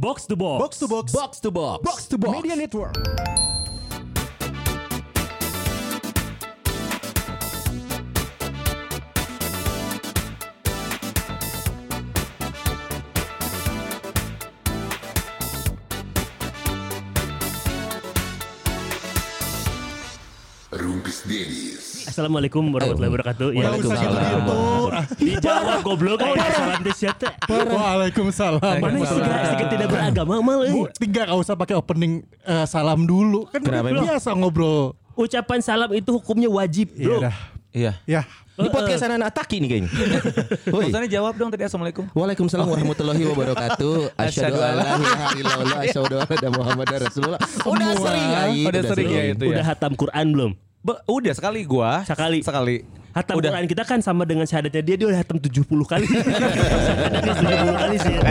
Box to box. Box to box. Box to box. Box to box. Media Network. Rumpis Dennis. Assalamualaikum warahmatullahi wabarakatuh. Ya, usah gitu dijawab goblok kayak restoran teh. Waalaikumsalam. Mana istiga tidak beragama mal euy. Bu, tiga gak usah pakai opening eh, salam dulu. Kan Kenapa udah emang? biasa ngobrol. Ucapan salam itu hukumnya wajib, Iya Bro. Iya. Ya. Ini podcast anak-anak taki nih kayaknya. Woi. Maksudnya jawab dong tadi Assalamualaikum Waalaikumsalam warahmatullahi wabarakatuh. Asyhadu an la ilaha illallah asyhadu anna Muhammadar Rasulullah. Udah sering Ai. Udah sering ya itu Udah ya hatam Quran belum? Be- Udah sekali gua Sekali. Sekali Hatam Udah Quran kita kan sama dengan syahadatnya dia dia udah hatam 70 kali. Syahadatnya 70 kali sih.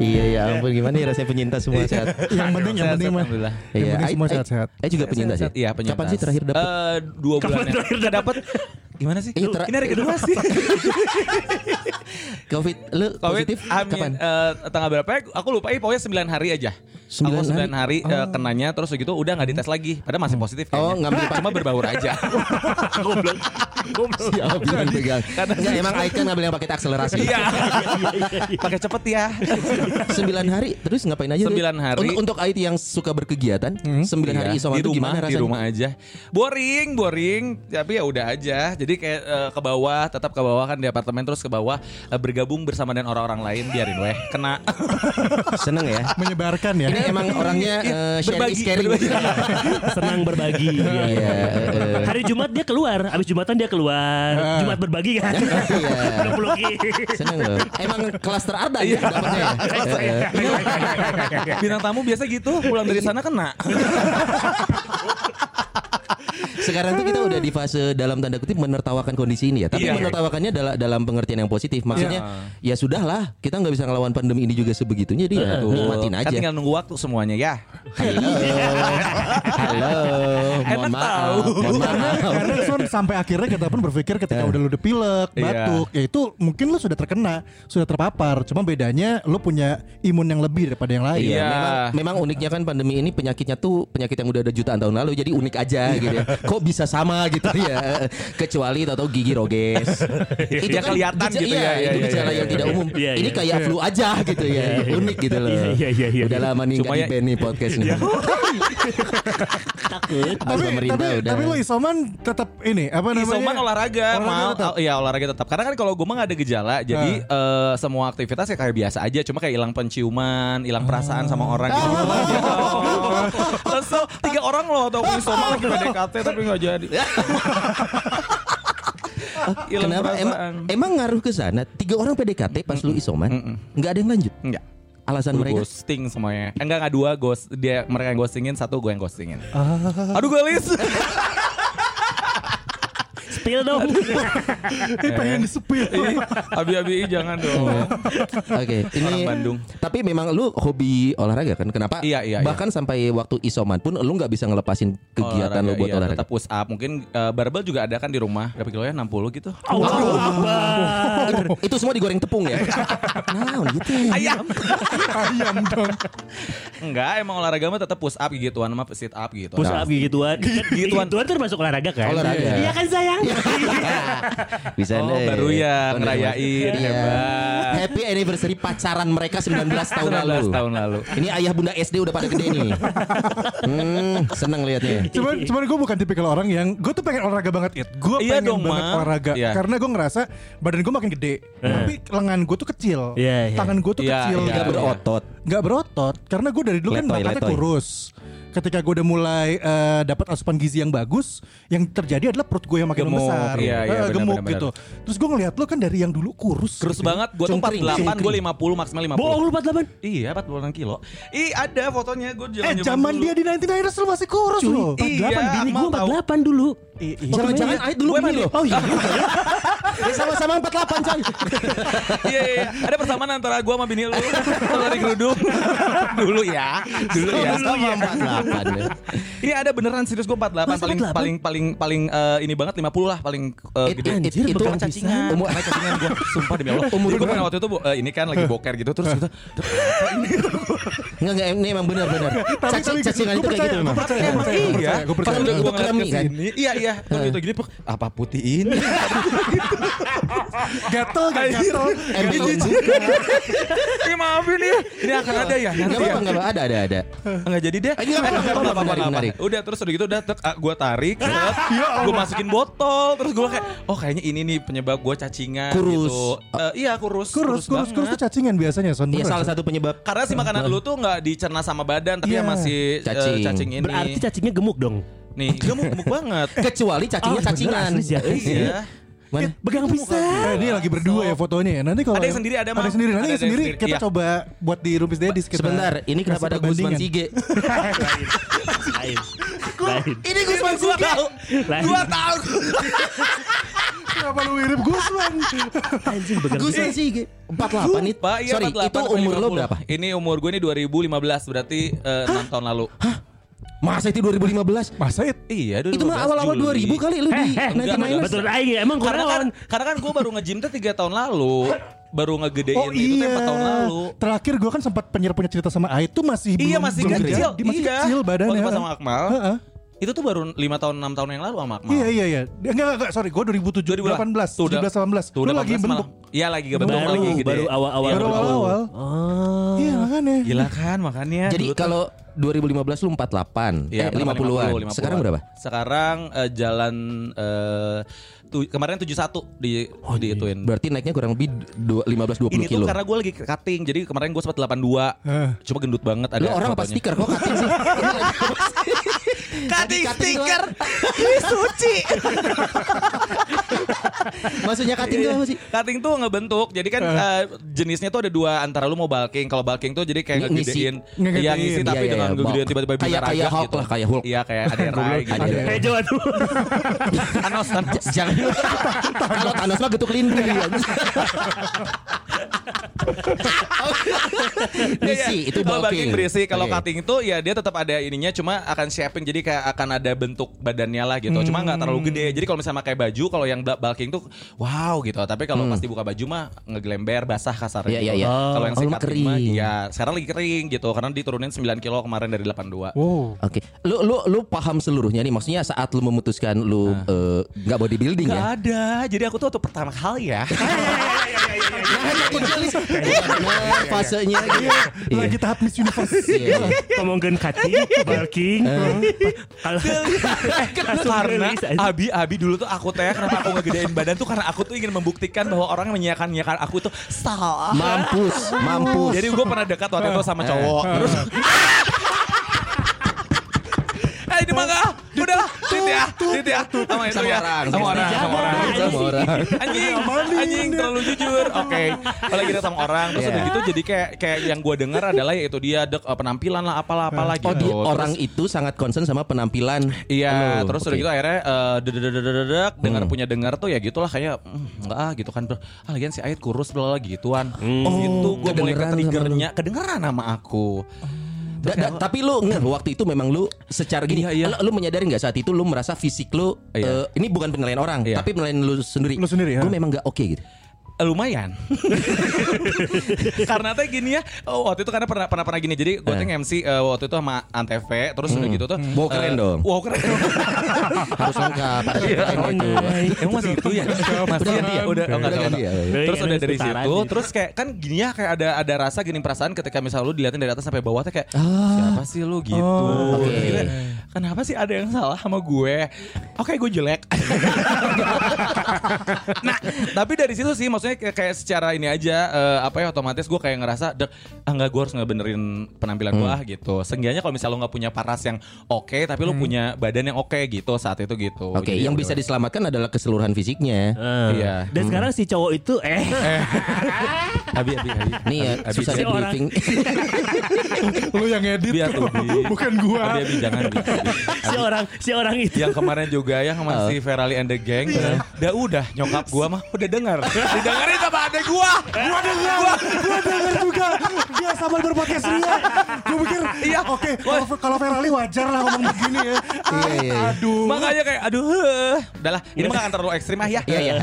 Iya ya ampun gimana ya rasanya penyintas semua sehat. Yang penting yang penting mah. Alhamdulillah. Yang Iya, penting semua sehat-sehat. Ai juga penyintas ya? Iya penyintas Kapan sih terakhir dapat? Eh, Dua Kapan bulan terakhir ya dapat? Gimana sih? Iya, ter- Ini hari kedua sih Covid lu Covid positif amin, kapan? eh, tanggal berapa ya? Aku lupa eh, pokoknya 9 hari aja Sembilan Aku 9 hari, hari? eh, kenanya Terus begitu udah gak dites lagi Padahal masih positif Oh, pak- Cuma berbaur aja Goblok. Goblok. Siapa yang pegang? Enggak emang Aikan ngambil yang pakai akselerasi. Iya Pakai cepet ya Sembilan hari terus ngapain aja? Sembilan hari. Untuk, untuk IT yang suka berkegiatan, sembilan hari Iya, isoman di itu rumah, gimana di rasanya? rumah aja. Boring, boring. Tapi ya udah aja. Jadi kayak eh, ke bawah, tetap ke bawah kan di apartemen terus ke bawah eh, bergabung bersama dengan orang-orang lain biarin weh kena. Seneng ya. Menyebarkan ya. Ini emang orangnya eh, sharing Berbagi, is caring. berbagi. Senang berbagi. Iya. Iya, eh, Hari Jumat dia keluar, habis Jumatan dia keluar. Jumat berbagi kan. Iya. Seneng loh. Emang kelas terardan Iya. ya dapatnya. ya? Eh. Bintang tamu biasa gitu, pulang dari sana kena. Sekarang tuh kita udah di fase dalam tanda kutip menertawakan kondisi ini ya. Tapi Iya. menertawakannya dalam dalam pengertian yang positif. Maksudnya ya sudahlah, kita nggak bisa ngelawan pandemi ini juga sebegitunya dia. Nikmatin Kan aja. tinggal nunggu waktu semuanya ya. Halo. Halo. Mohon Enak maaf. tahu. Mohon Karena, maaf. karena Son, sampai akhirnya kita pun berpikir ketika udah lu udah pilek, Iya. batuk, ya itu mungkin lu sudah terkena, sudah terpapar. Cuma bedanya lu punya imun yang lebih daripada yang lain. Iya, Iya. memang, memang uniknya kan pandemi ini penyakitnya tuh penyakit yang udah ada jutaan tahun lalu jadi unik aja gitu ya. Kok bisa sama gitu ya. Kecuali atau gigi roges. Ya, kelihatan geja- gitu iya, ya, iya, itu iya, gejala iya, yang tidak umum. Iya, ini iya. kayak flu aja gitu ya. Unik gitu loh. Iya, iya, iya, iya. Udah lama nih Cuma nggak ya- nih podcast nih. Takut. Tapi, pemerintah tapi, udah. tapi lu isoman tetap ini apa namanya? Isoman olahraga, mal, tetap. oh, iya olahraga tetap. Karena kan kalau gue mah gak ada gejala, jadi eh, semua aktivitas ya kayak biasa aja. Cuma kayak hilang penciuman, hilang perasaan sama orang gitu. Terus tiga orang loh atau isoman lagi PDKT tapi gak jadi. Hilang Kenapa emang, perasaan. emang ngaruh ke sana? Tiga orang PDKT pas lu isoman, nggak ada yang lanjut. Enggak. Alasan mereka? ghosting semuanya. Enggak enggak dua ghost dia mereka yang ghostingin satu gue yang ghostingin. Aduh gue lis. Spill dong. Ini pengen disepil. Abi-abi jangan dong. Oke, ini Orang Bandung. Tapi memang lu hobi olahraga kan? Kenapa? Iya, iya, Bahkan sampai waktu isoman pun lu nggak bisa ngelepasin kegiatan lu buat iya, olahraga. Tetap push up. Mungkin eh, barbel juga ada kan di rumah. Berapa kilo ya? 60 gitu. Allahu Akbar. itu, itu semua digoreng tepung ya. nah, gitu. ya. Ayam. Ayam dong. Enggak, emang olahraga mah tetap push up gituan sama sit up gitu. Push up gituan. Gituan. Gituan kan masuk olahraga kan? Olahraga. Iya kan sayang? bisa Oh, deh. baru ya ngerayain, Iya. hebat. Happy anniversary pacaran mereka 19 tahun 19 lalu. tahun lalu. Ini ayah bunda SD udah pada gede nih. Hmm, seneng liatnya. Cuman, cuman gue bukan tipikal orang yang gue tuh pengen olahraga banget it. Gue Iya pengen dong, banget Ma. olahraga Iya. karena gue ngerasa badan gue makin gede, tapi lengan gue tuh kecil, Iya, iya. tangan gue tuh Iya, kecil, iya, Nggak iya. berotot. Nggak berotot karena gue dari dulu kan Letoy, makanya letoy. kurus. Ketika gue udah mulai eh, dapat asupan gizi yang bagus, yang terjadi adalah perut gue yang makin Gemuk. membesar, Iya, iya, Eh, benar, gemuk benar, gitu. Terus gue ngeliat lo kan dari yang dulu kurus, Terus gitu. banget, gue tuh Cungkring, 48, gue cungkring. 50 maksimal 50 Bohong lu 48. Iya 46 kilo Ih ada fotonya gue Eh zaman dia di 99 Ers lo masih kurus Cuy, lo. 48 Iya, bini tahu. 48 dulu. I- iya. Ait dulu loh. Oh iya. Ya sama-sama 48 coy. Iya iya iya. Ada persamaan antara gua sama bini lu. Kalau dari geruduk. Dulu ya. Dulu ya. Sama 48 ya. Iya ada beneran serius gua 48 Masa paling 48? paling paling paling eh, ini banget 50 lah paling eh, gede. it- itu cacingan. umur- cacingan gua. Sumpah demi Allah. Umur gua pernah waktu itu eh, ini kan lagi boker gitu terus gitu. Enggak enggak ini emang benar-benar. Caci cacingan itu kayak gitu iya. Kalau Gua ngeliat kremi ke kan? sini, Iya iya. Terus gitu gini apa putih ini? Gatel, gatel. Emang Ih maafin ya. Ini akan ada ya Enggak nanti ya. apa-apa, enggak. Ada ada ada. Enggak jadi deh. Ah, enggak apa-apa. Udah terus udah gitu udah ah, gua tarik, gue masukin botol, terus gua kayak oh kayaknya ini nih penyebab gua cacingan Kurus. gitu. Eh, iya kurus. Kurus, kurus, kurus tuh cacingan biasanya Son. Iya salah satu penyebab. Karena si makanan lu tuh nggak dicerna sama badan tapi Iya. ya masih eh, Cacing. cacing ini. Berarti cacingnya gemuk dong. Nih gemuk-gemuk banget. Kecuali cacingnya Oh, bener, cacingan. sih. Iya. Mana? Begang bisa. Eh, ini lagi berdua ya fotonya ya. Nanti kalau Ada yang sendiri, ada, Mam. yang sendiri. Nanti Ada yang yang sendiri sendiri, kita iya. coba buat di Rumpis Dedis kita. Sebentar, ini kenapa ada Gusman. Sige? Lain. Lain. Ini Gusman gua tahu. Lain. Gua tahu. Kenapa lu mirip Gusman? Anjing. Gusman Sige. 48 nih. Pak, iya Sorry, 48 itu umur lo 50. berapa? Ini umur gue ini 2015 berarti eh, 6 tahun lalu. Masa itu 2015? Masa it? Iya, 2015 Itu mah awal-awal Juli. 2000 kali lu di Eh, eh, Night enggak, Minus. enggak. Betul aing ya, emang gue Karena kan, karena kan gue baru nge-gym tuh 3 tahun lalu. Baru ngegedein Oh itu tuh iya. 4 tahun lalu. Terakhir gue kan sempat penyiar punya cerita sama Ait tuh masih Iya belum- masih belum kecil, jadi, masih iya. kecil badannya. Waktu pas sama Akmal. Heeh. Itu tuh baru 5 tahun 6 tahun yang lalu sama Akmal. Iya iya iya. Enggak enggak, enggak sorry, gue 2007 18, Tuh udah- 17 18. tuh Lu udah lagi 18 bentuk. Iya lagi kebentuk baru, lagi gede. baru awal-awal. Iya, Baru awal-awal. Oh. Iya makanya. Gila kan makanya. Jadi kalau 2015 lu 48, Iya, eh, 50-an. 50-an. Sekarang berapa? Sekarang eh, jalan eh, tu- kemarin 71 di Oh, di ituin. Berarti naiknya kurang lebih dua- 15-20 Ini kilo. tuh karena gue lagi cutting Jadi kemarin gue sempat 82 Eh. Cuma gendut banget ada Lu orang apa stiker kok cutting sih? Cutting Cutting stiker Ini suci Maksudnya cutting itu apa sih? Cutting tuh ngebentuk Jadi kan eh, jenisnya tuh ada dua Antara lu mau bulking Kalau bulking tuh jadi kayak ngegedein. Iya ngisi tapi Iya, iya, dengan iya, ngegedein bulk. tiba-tiba bisa Kayak- kayak Hulk gitu. lah, kayak Hulk. Iya kayak ada rai gitu Ada rai. Kayak Jawa tuh. Thanos Thanos Jangan Kalau Thanos mah getuk lindung ya. Ngisi itu Kalau bulking berisi Kalau Oke. cutting itu ya dia tetap ada ininya Cuma akan shaping Jadi kayak akan ada bentuk badannya lah gitu Cuma nggak terlalu gede Jadi kalau misalnya pakai baju Kalau yang bulking tuh Wow gitu Tapi kalau pas dibuka baju mah Ngegelember basah kasarnya Iya, gitu. iya, iya. Kalau yang Oh, si lu cutting mah kering. Ya sekarang lagi kering gitu Karena diturunin 9 kilo kemarin dari 82 Wow. Oke, lu lu lu paham seluruhnya nih. Maksudnya saat lu memutuskan lu eh, nggak bodybuilding Gak ya? ada Jadi aku tuh waktu pertama kali ya Nah, fasenya gitu. Iya. Lagi tahap Miss Universe. Iya. Ngomongin cutting, bulking. Kalau Karena Abi Abi dulu tuh aku teh Kenapa aku ngegedein badan tuh Karena aku tuh ingin membuktikan Bahwa orang yang menyiakan-nyiakan aku tuh Salah Mampus, mampus. Jadi gue pernah dekat waktu itu sama cowok Terus Eh ini mah gak Udah lah Tit ya Tit ya Sama itu ya orang. Sama orang Sama orang sama orang. Anjing Anjing terlalu jujur Oke Apalagi kita sama orang Terus Iya. udah gitu Jadi kayak kayak yang gue dengar adalah Yaitu dia dek, eh, penampilan lah Apalah apalah gitu Oh, dia, orang itu sangat concern sama penampilan. Iya, terus udah gitu akhirnya eh, dengar punya dengar tuh ya gitulah kayak "Hmm, enggak ah gitu kan. Ah lagian si Ait kurus bla gituan. Oh, gitu gue mulai ketriggernya, kedengeran nama aku. Da- da- tapi lu nggak waktu itu memang lu secara gini, Iya, iya. Lu, lu menyadari nggak saat itu lu merasa fisik lu Iya. eh, ini bukan penilaian orang, Iya. tapi penilaian lu sendiri. Lu sendiri, ya? Gue memang nggak oke gitu. Eh, lumayan. karena teh gini ya, oh, waktu itu karena pernah pernah pernah gini. Jadi gue tuh MC eh, waktu itu sama Antv, terus udah gitu tuh. Wow, keren eh, dong. Wow keren. Harus lengkap. Ada PPN itu. Emang masih itu ya? Masih ganti ya? Udah, oh, enggak tahu. ganti ya? Terus Iya, udah dari situ, terus kayak kan gini ya kayak ada ada rasa gini perasaan ketika misal lu dilihatin dari atas sampai bawah tuh kayak siapa sih lu gitu. Kenapa sih ada yang salah sama gue? Oke, gue jelek. nah, tapi dari situ sih maksudnya kayak, kayak secara ini aja eh, apa ya otomatis gue kayak ngerasa dek ah enggak gue harus ngebenerin penampilan gue ah gitu. Seenggaknya kalau misalnya lu nggak punya paras yang oke tapi lu punya badan yang oke gitu saat itu gitu. Oke, Jadi yang ya bisa diselamatkan adalah keseluruhan fisiknya. Iya. Dan sekarang si cowok itu eh Abi, abi, abi. Nih ya, Abi, susah si briefing. Lu yang edit Biar kok. tuh, Bi. bukan gua. Abi, abi, jangan. Bi. si orang si orang itu. yang kemarin juga yang sama si Ferali and the Gang udah udah nyokap gua mah udah dengar didengerin sama adek gua Gua denger, gua denger juga. Dia sambil berpodcast Ria. Gua pikir, iya oke. Kalau kalau Ferrari wajar lah ngomong begini ya. Iya, iya, iya. Aduh. makanya kayak aduh heh. udahlah ini mah terlalu ekstrim ah ya Iya iya.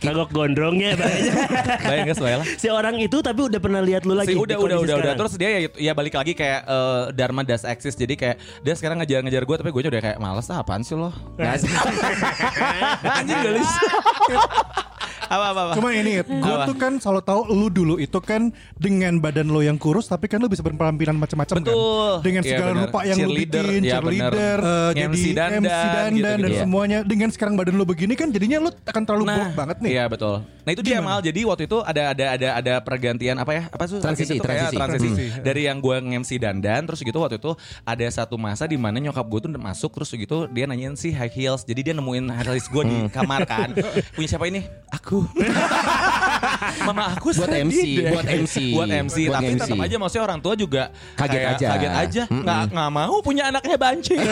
Kagok gondrongnya bayang guys lah Si orang itu tapi udah pernah lihat lu lagi. Si udah udah udah udah terus dia ya, ya balik lagi kayak eh, Dharma does exist jadi kayak dia sekarang ngejar-ngejar gue tapi gue udah kayak males ah apaan sih lo? Anjing gelis apa apa apa Cuma ini, gue tuh kan selalu tahu lu dulu itu kan dengan badan lo yang kurus, tapi kan lu bisa berpenampilan macam-macam kan. Betul. Dengan Iya, segala benar. rupa yang lu bikin, iya, cheerleader, benar. eh, MC jadi dandan, MC dandan gitu-gitu. dan Iya. semuanya. Dengan sekarang badan lu begini kan, jadinya lu akan terlalu bulk banget nih. Iya betul. Nah itu dia mal. Jadi waktu itu ada ada ada ada pergantian apa ya? Apa sih? Transisi, Itu kayak transisi. transisi. Dari yang gue nge-MC dandan terus gitu waktu itu ada satu masa di mana nyokap gue tuh masuk terus gitu dia nanyain sih high heels. Jadi dia nemuin high heels gue di kamar kan. Punya siapa ini? Aku. Mama aku Buat MC, deh. buat MC. buat MC. Buat Tapi MC. tetap aja maksudnya orang tua juga Kaget kayak aja. Kaget aja. Nggak nggak mau punya anaknya banci.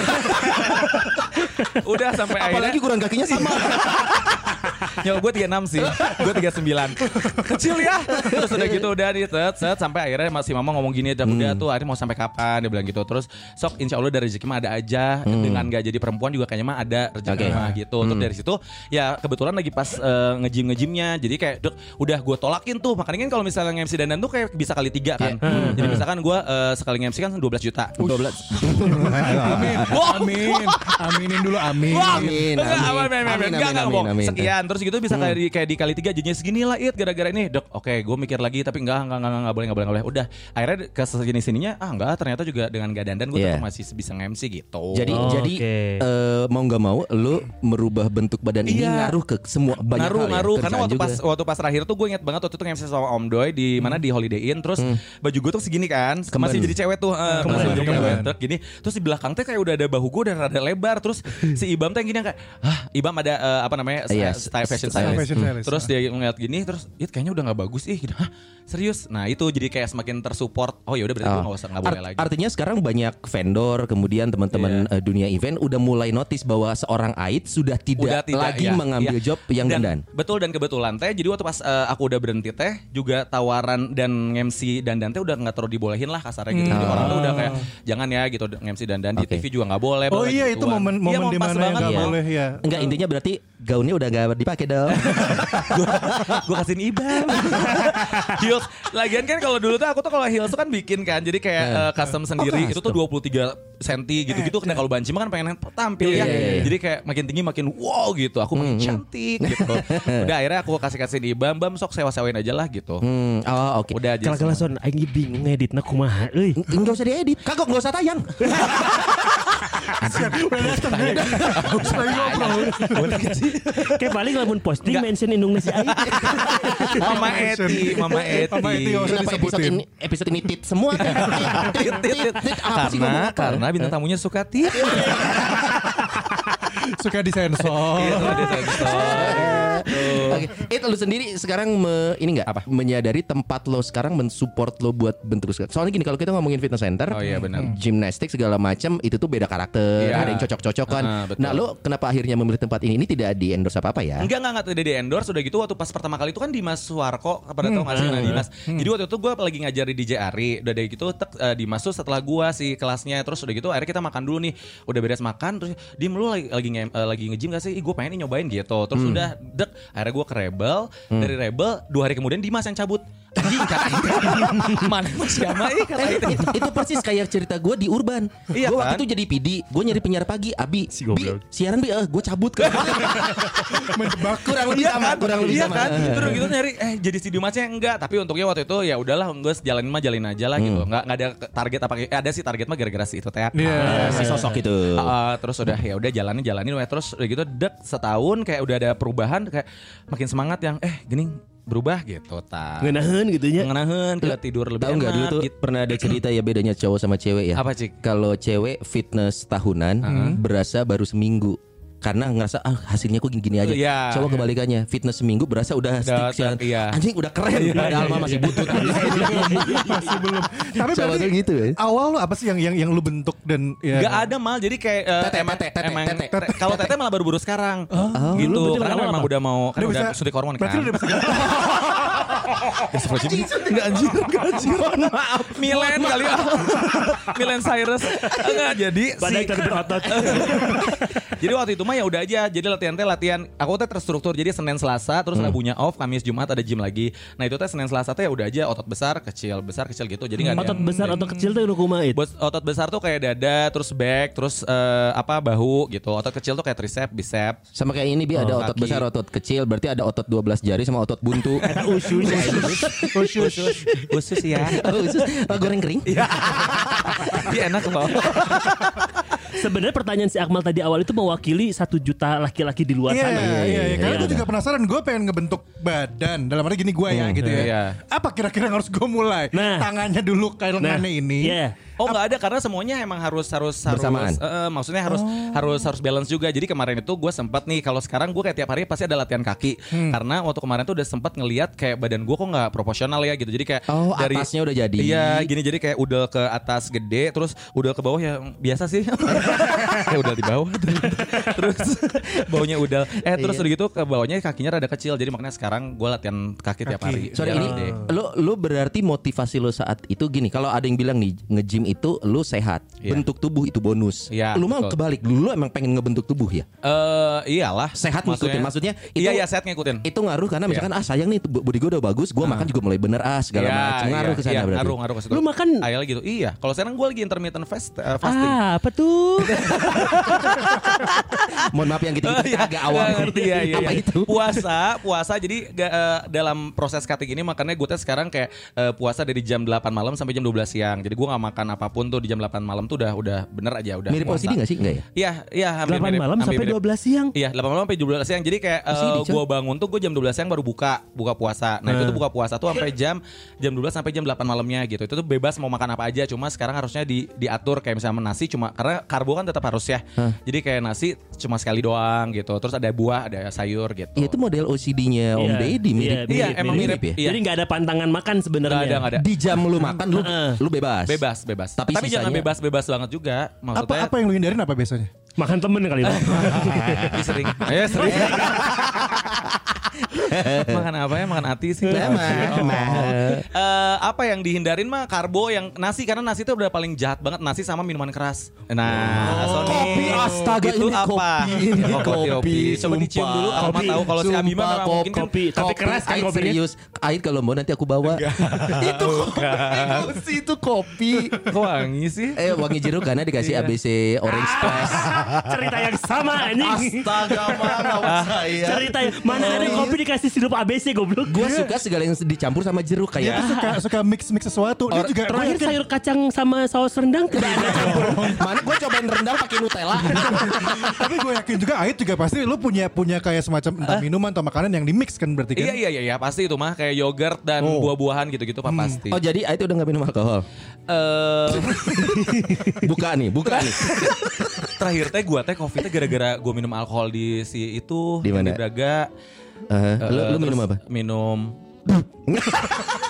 Udah sampai akhirnya Apalagi kurang kakinya sama. Ya gue 36 sih Gue 39 Kecil ya Terus udah gitu udah di set, set Sampai akhirnya masih mama ngomong gini Udah, udah tuh akhirnya mau sampai kapan Dia bilang gitu Terus sok insya Allah dari rezeki mah ada aja Dengan gak jadi perempuan juga kayaknya mah ada rezeki Oke. mah gitu Terus dari situ Ya kebetulan lagi pas eh, nge-gym ngejimnya Jadi kayak dek, udah gue tolakin tuh Makanya kan kalau misalnya nge-MC dandan tuh kayak bisa kali tiga kan Jadi misalkan gue eh, sekali nge-MC kan 12 juta 12 Amin. Amin. Aminin dulu amin. Amin, enggak, amin. amin, amin. Sekian, terus gitu bisa kayak di kayak di kali tiga jadinya segini lah it gara-gara ini dok. Oke, gue mikir lagi tapi enggak, enggak, enggak, enggak, boleh, enggak boleh, enggak boleh. Udah, akhirnya ke sini sininya, ah enggak, ternyata juga dengan gak dandan gue Iya. tetap masih bisa nge-MC gitu. Jadi Oh, jadi oke. eh, mau nggak mau lu merubah bentuk badan ini Iya. ngaruh ke semua banyak ngaruh hal ya. Karena waktu juga. pas waktu pas terakhir tuh gue inget banget waktu itu nge-MC sama Om Doy di mana di Holiday Inn terus baju gue tuh segini kan Kemben. masih jadi cewek tuh eh, Kemben, masih jadi cewek terus gini terus di belakang teh kayak udah ada bahu gue udah rada lebar terus si Ibam tuh yang gini kayak ah Ibam ada eh, apa namanya Iya, style fashion style stylist. fashion stylist. terus dia ngeliat gini terus it kayaknya udah nggak bagus ih gitu Hah, serius nah itu jadi kayak semakin tersupport oh ya udah berarti gue Oh. nggak usah nggak boleh Art- lagi Artinya sekarang banyak vendor, kemudian teman-teman Iya. eh, dunia event udah mulai notice bahwa seorang Ait sudah tidak, udah tidak lagi ya, mengambil ya. job yang dan, dandan. Betul dan kebetulan teh jadi waktu pas eh, aku udah berhenti teh juga tawaran dan MC dandan teh udah nggak terlalu dibolehin lah kasarnya gitu. Jadi orang tuh udah kayak jangan ya gitu MC dandan di Oke. TV juga nggak boleh. Oh iya gituan. itu momen momen mau di pas mana yang banget nggak ya. boleh ya. Enggak intinya berarti gaunnya udah gak dipakai dong. gue kasihin ibam heels lagian kan kalau dulu tuh aku tuh kalau heels tuh kan bikin kan jadi kayak eh, custom sendiri itu tuh 23 cm gitu-gitu nah kalau banci mah kan pengen tampil ya Iya, iya, iya. jadi kayak makin tinggi makin wow gitu aku makin cantik gitu udah akhirnya aku kasih kasihin ibam bam sok sewa-sewain aja lah gitu hmm, oh oke. udah aja Kalau kalau son aing bingung ngeditna kumaha euy. Enggak usah diedit. Kagok enggak usah tayang. Udah datang nih. Lagi ngobrol. Kayak paling lamun posting mention indungna si aing. Mama Eti Mama Eti Mama Eti, usah episode disebutin. ini episode ini tit semua? tit, tit, tit, tit. Karena karena bintang tamunya suka tit Suka disensor. Iya, tuh, dia Oke, itu lu sendiri sekarang me- ini enggak Apa? menyadari tempat lo sekarang mensupport lo buat bentuk Soalnya gini kalau kita ngomongin fitness center, Oh iya, benar. gimnastik segala macam itu tuh beda karakter, Iya. ada yang cocok-cocokan. Betul. nah, lo kenapa akhirnya memilih tempat ini? Ini tidak di endorse apa apa ya? Enggak, enggak, enggak, tidak di endorse Udah gitu waktu pas pertama kali itu kan Dimas Suwarko Pada tau gak sih nah, Dimas Jadi waktu itu gue lagi ngajari di JRI Udah dari gitu tek, eh, Dimas tuh setelah gue si kelasnya Terus udah gitu akhirnya kita makan dulu nih Udah beres makan Terus Dim lu lagi lagi, nge, eh, lagi nge-gym gak sih? Ih gue pengen nih nyobain gitu Terus udah dek Akhirnya gue ke Rebel Dari Rebel Dua hari kemudian Dimas yang cabut Anjing kata itu Mana mas Gama ih kata itu itu, itu persis kayak cerita gue di Urban. Iya gue waktu kan? itu jadi PD, gue nyari penyiar pagi, Abi, Si Bi, siaran Bi, eh, gue cabut ke. Menjebak. kurang lebih Iya sama, kan? kurang lebih iya sama. kan? Terus gitu nyari eh jadi si Dimasnya enggak, tapi untungnya waktu itu ya udahlah enggak jalanin mah jalanin aja lah gitu. Enggak enggak ada target apa eh, ada sih target mah gara-gara si itu teh. Iya. Ah, si sosok itu. Ah, terus udah ya udah jalanin jalanin terus udah gitu dek setahun kayak udah ada perubahan kayak makin semangat yang eh gini berubah gitu ta. Ngeunaheun gitu nya. Ngenaheun ke tidur lebih Tahu nggak dulu tuh gitu. pernah ada cerita ya bedanya cowok sama cewek ya? Apa, Cik? Kalau cewek fitness tahunan berasa baru seminggu. Karena ngerasa ah hasilnya kok gini-gini aja. Iya. Coba kebalikannya, fitness seminggu berasa udah Udah, stick iya. Anjing udah keren padahal mah masih butut. Masih belum. Tapi Coba berarti gitu ya. awal lo apa sih yang yang yang lu bentuk dan ya Gak ada mal jadi kayak eh, Tete, emang, tete, tete, emang tete. te- kalau tete malah baru-baru sekarang gitu Dulu berarti karena apa? udah mau kan Udah udah bisa- suntik hormon Berarti kan lu udah bisa Enggak anjir, enggak anjir. Maaf. Milen kali ya. Milen Cyrus. Enggak jadi Pada si-. Jadi waktu itu mah ya udah aja. Jadi latihan teh latihan. Aku teh terstruktur. Jadi Senin Selasa terus Rabunya off, Kamis Jumat ada gym lagi. Nah itu teh Senin Selasa teh ya udah aja otot besar, kecil, besar, kecil gitu. Jadi nggak ada Otot yang- besar, otot kecil tuh lu kumaha. Bos otot besar tuh kayak dada, terus back, terus eh, apa bahu gitu. Otot kecil tuh kayak tricep, bicep. Sama kayak ini bi ada Oh, otot kaki. besar, otot kecil, berarti ada otot 12 jari sama otot buntu. Usus. Khusus, khusus ya. oh, usus. Oh, goreng kering. Iya enak loh. Sebenarnya pertanyaan si Akmal tadi awal itu mewakili satu juta laki-laki di luar Iya, sana. iya, iya, Karena Iya. gue juga penasaran, gue pengen ngebentuk badan. Dalam arti gini gue ya gitu ya. iya. Apa kira-kira yang harus gue mulai? Nah. Tangannya dulu kayak Nah, lengannya ini. iya. Oh nggak ada karena semuanya emang harus harus harus Bersamaan. eh, maksudnya harus harus harus balance juga. Jadi kemarin itu gue sempat nih kalau sekarang gue kayak tiap hari pasti ada latihan kaki karena waktu kemarin tuh udah sempat ngelihat kayak badan gue kok nggak proporsional ya gitu. Jadi kayak Oh, atasnya udah jadi. Iya gini jadi kayak udah ke atas gede terus udah ke bawah ya biasa sih. kayak udah di bawah terus bawahnya udah eh terus udah gitu ke bawahnya kakinya rada kecil jadi makanya sekarang gue latihan kaki, tiap hari. Sorry Biar ini lu lu berarti motivasi lu saat itu gini. Kalau ada yang bilang nih nge-gym itu lu sehat, Iya. bentuk tubuh itu bonus. Iya, lu mah betul. kebalik. Dulu emang pengen ngebentuk tubuh ya. Eh iyalah Sehat ngikutin. Maksudnya itu Iya iya sehat ngikutin. itu ngaruh karena misalkan ah sayang nih tubuh- body gue udah bagus, gua makan juga mulai bener ah segala Iya, macam ngaruh iya, ke sana iya, berarti. Ngaruh, ngaruh ke situ. Lu makan- Ayah gitu. Iya. Kalau sekarang gue lagi intermittent fast, eh, fasting. Ah, apa tuh? Mohon maaf yang gitu gitu Iya, agak awam. ngerti ya, iya, Apa iya. itu? Puasa, puasa. Jadi eh, dalam proses cutting ini makanya gue teh sekarang kayak eh, puasa dari jam 8 malam sampai jam 12 siang. Jadi gue nggak makan apa pun tuh di jam 8 malam tuh udah udah bener aja udah. Mirip. OCD gak sih? Enggak ya? Iya, iya hampir 8 mirip, malam hampir sampai mirip. 12 siang. Iya, 8 malam sampai 12 siang. Jadi kayak eh, Chan. gue bangun tuh gue jam 12 siang baru buka, buka puasa. Nah, itu tuh buka puasa tuh sampai jam jam 12 sampai jam 8 malamnya gitu. Itu tuh bebas mau makan apa aja, cuma sekarang harusnya di diatur kayak misalnya nasi cuma karena karbo kan tetap harus ya. Jadi kayak nasi cuma sekali doang gitu. Terus ada buah, ada sayur gitu. Ya itu model OCD-nya Om Iya, Deddy mirip. iya, Iya, emang mirip. ya. Iya. Jadi nggak ada pantangan makan sebenarnya. Nggak ada, nggak ada. Di jam lu makan lu lu bebas. Bebas, bebas. Tapi Tapi, jangan sisanya- bebas-bebas banget juga. Apa Maksudnya apa yang lu hindarin apa biasanya? Makan temen kali lah. Tapi sering. Ya sering. makan apa ya? Makan hati sih. Emang. Eh, apa yang dihindarin mah karbo yang nasi karena nasi itu udah paling jahat banget nasi sama minuman keras. Nah, Sony. Kopi, astaga, itu ini apa? kopi, ini Oh, kopi, Coba dicium dulu. Mah Kopi, tahu kalau si Abima memang mungkin kan kopi. Tapi keras kan kopinya. serius. Ait kalau mau nanti aku bawa. itu kopi. itu kopi. kok wangi sih. Eh wangi jeruk karena dikasih ABC Orange Press. Cerita yang sama anjing. Astaga mana saya. Cerita yang mana ada kopi dikasih sirup ABC goblok. Gue suka segala yang dicampur sama jeruk Dia kayak tuh suka suka mix mix sesuatu. Dia Or- juga Terakhir sayur kacang sama saus rendang tidak ada campur. mana gue cobain rendang pakai Nutella. Tapi gue yakin juga Ait juga pasti lu punya punya kayak semacam entah minuman atau makanan yang di mix kan berarti kan? Iya iya iya iya pasti itu mah kayak yogurt dan Oh. buah-buahan gitu-gitu pak pasti. Oh jadi Ait udah gak minum alkohol. Eh, Buka nih, buka nih. terakhir teh gua teh covid teh gara-gara gua minum alkohol di si itu Di mana? Di Braga. Eh, lu, Eh, lu minum terus apa? Minum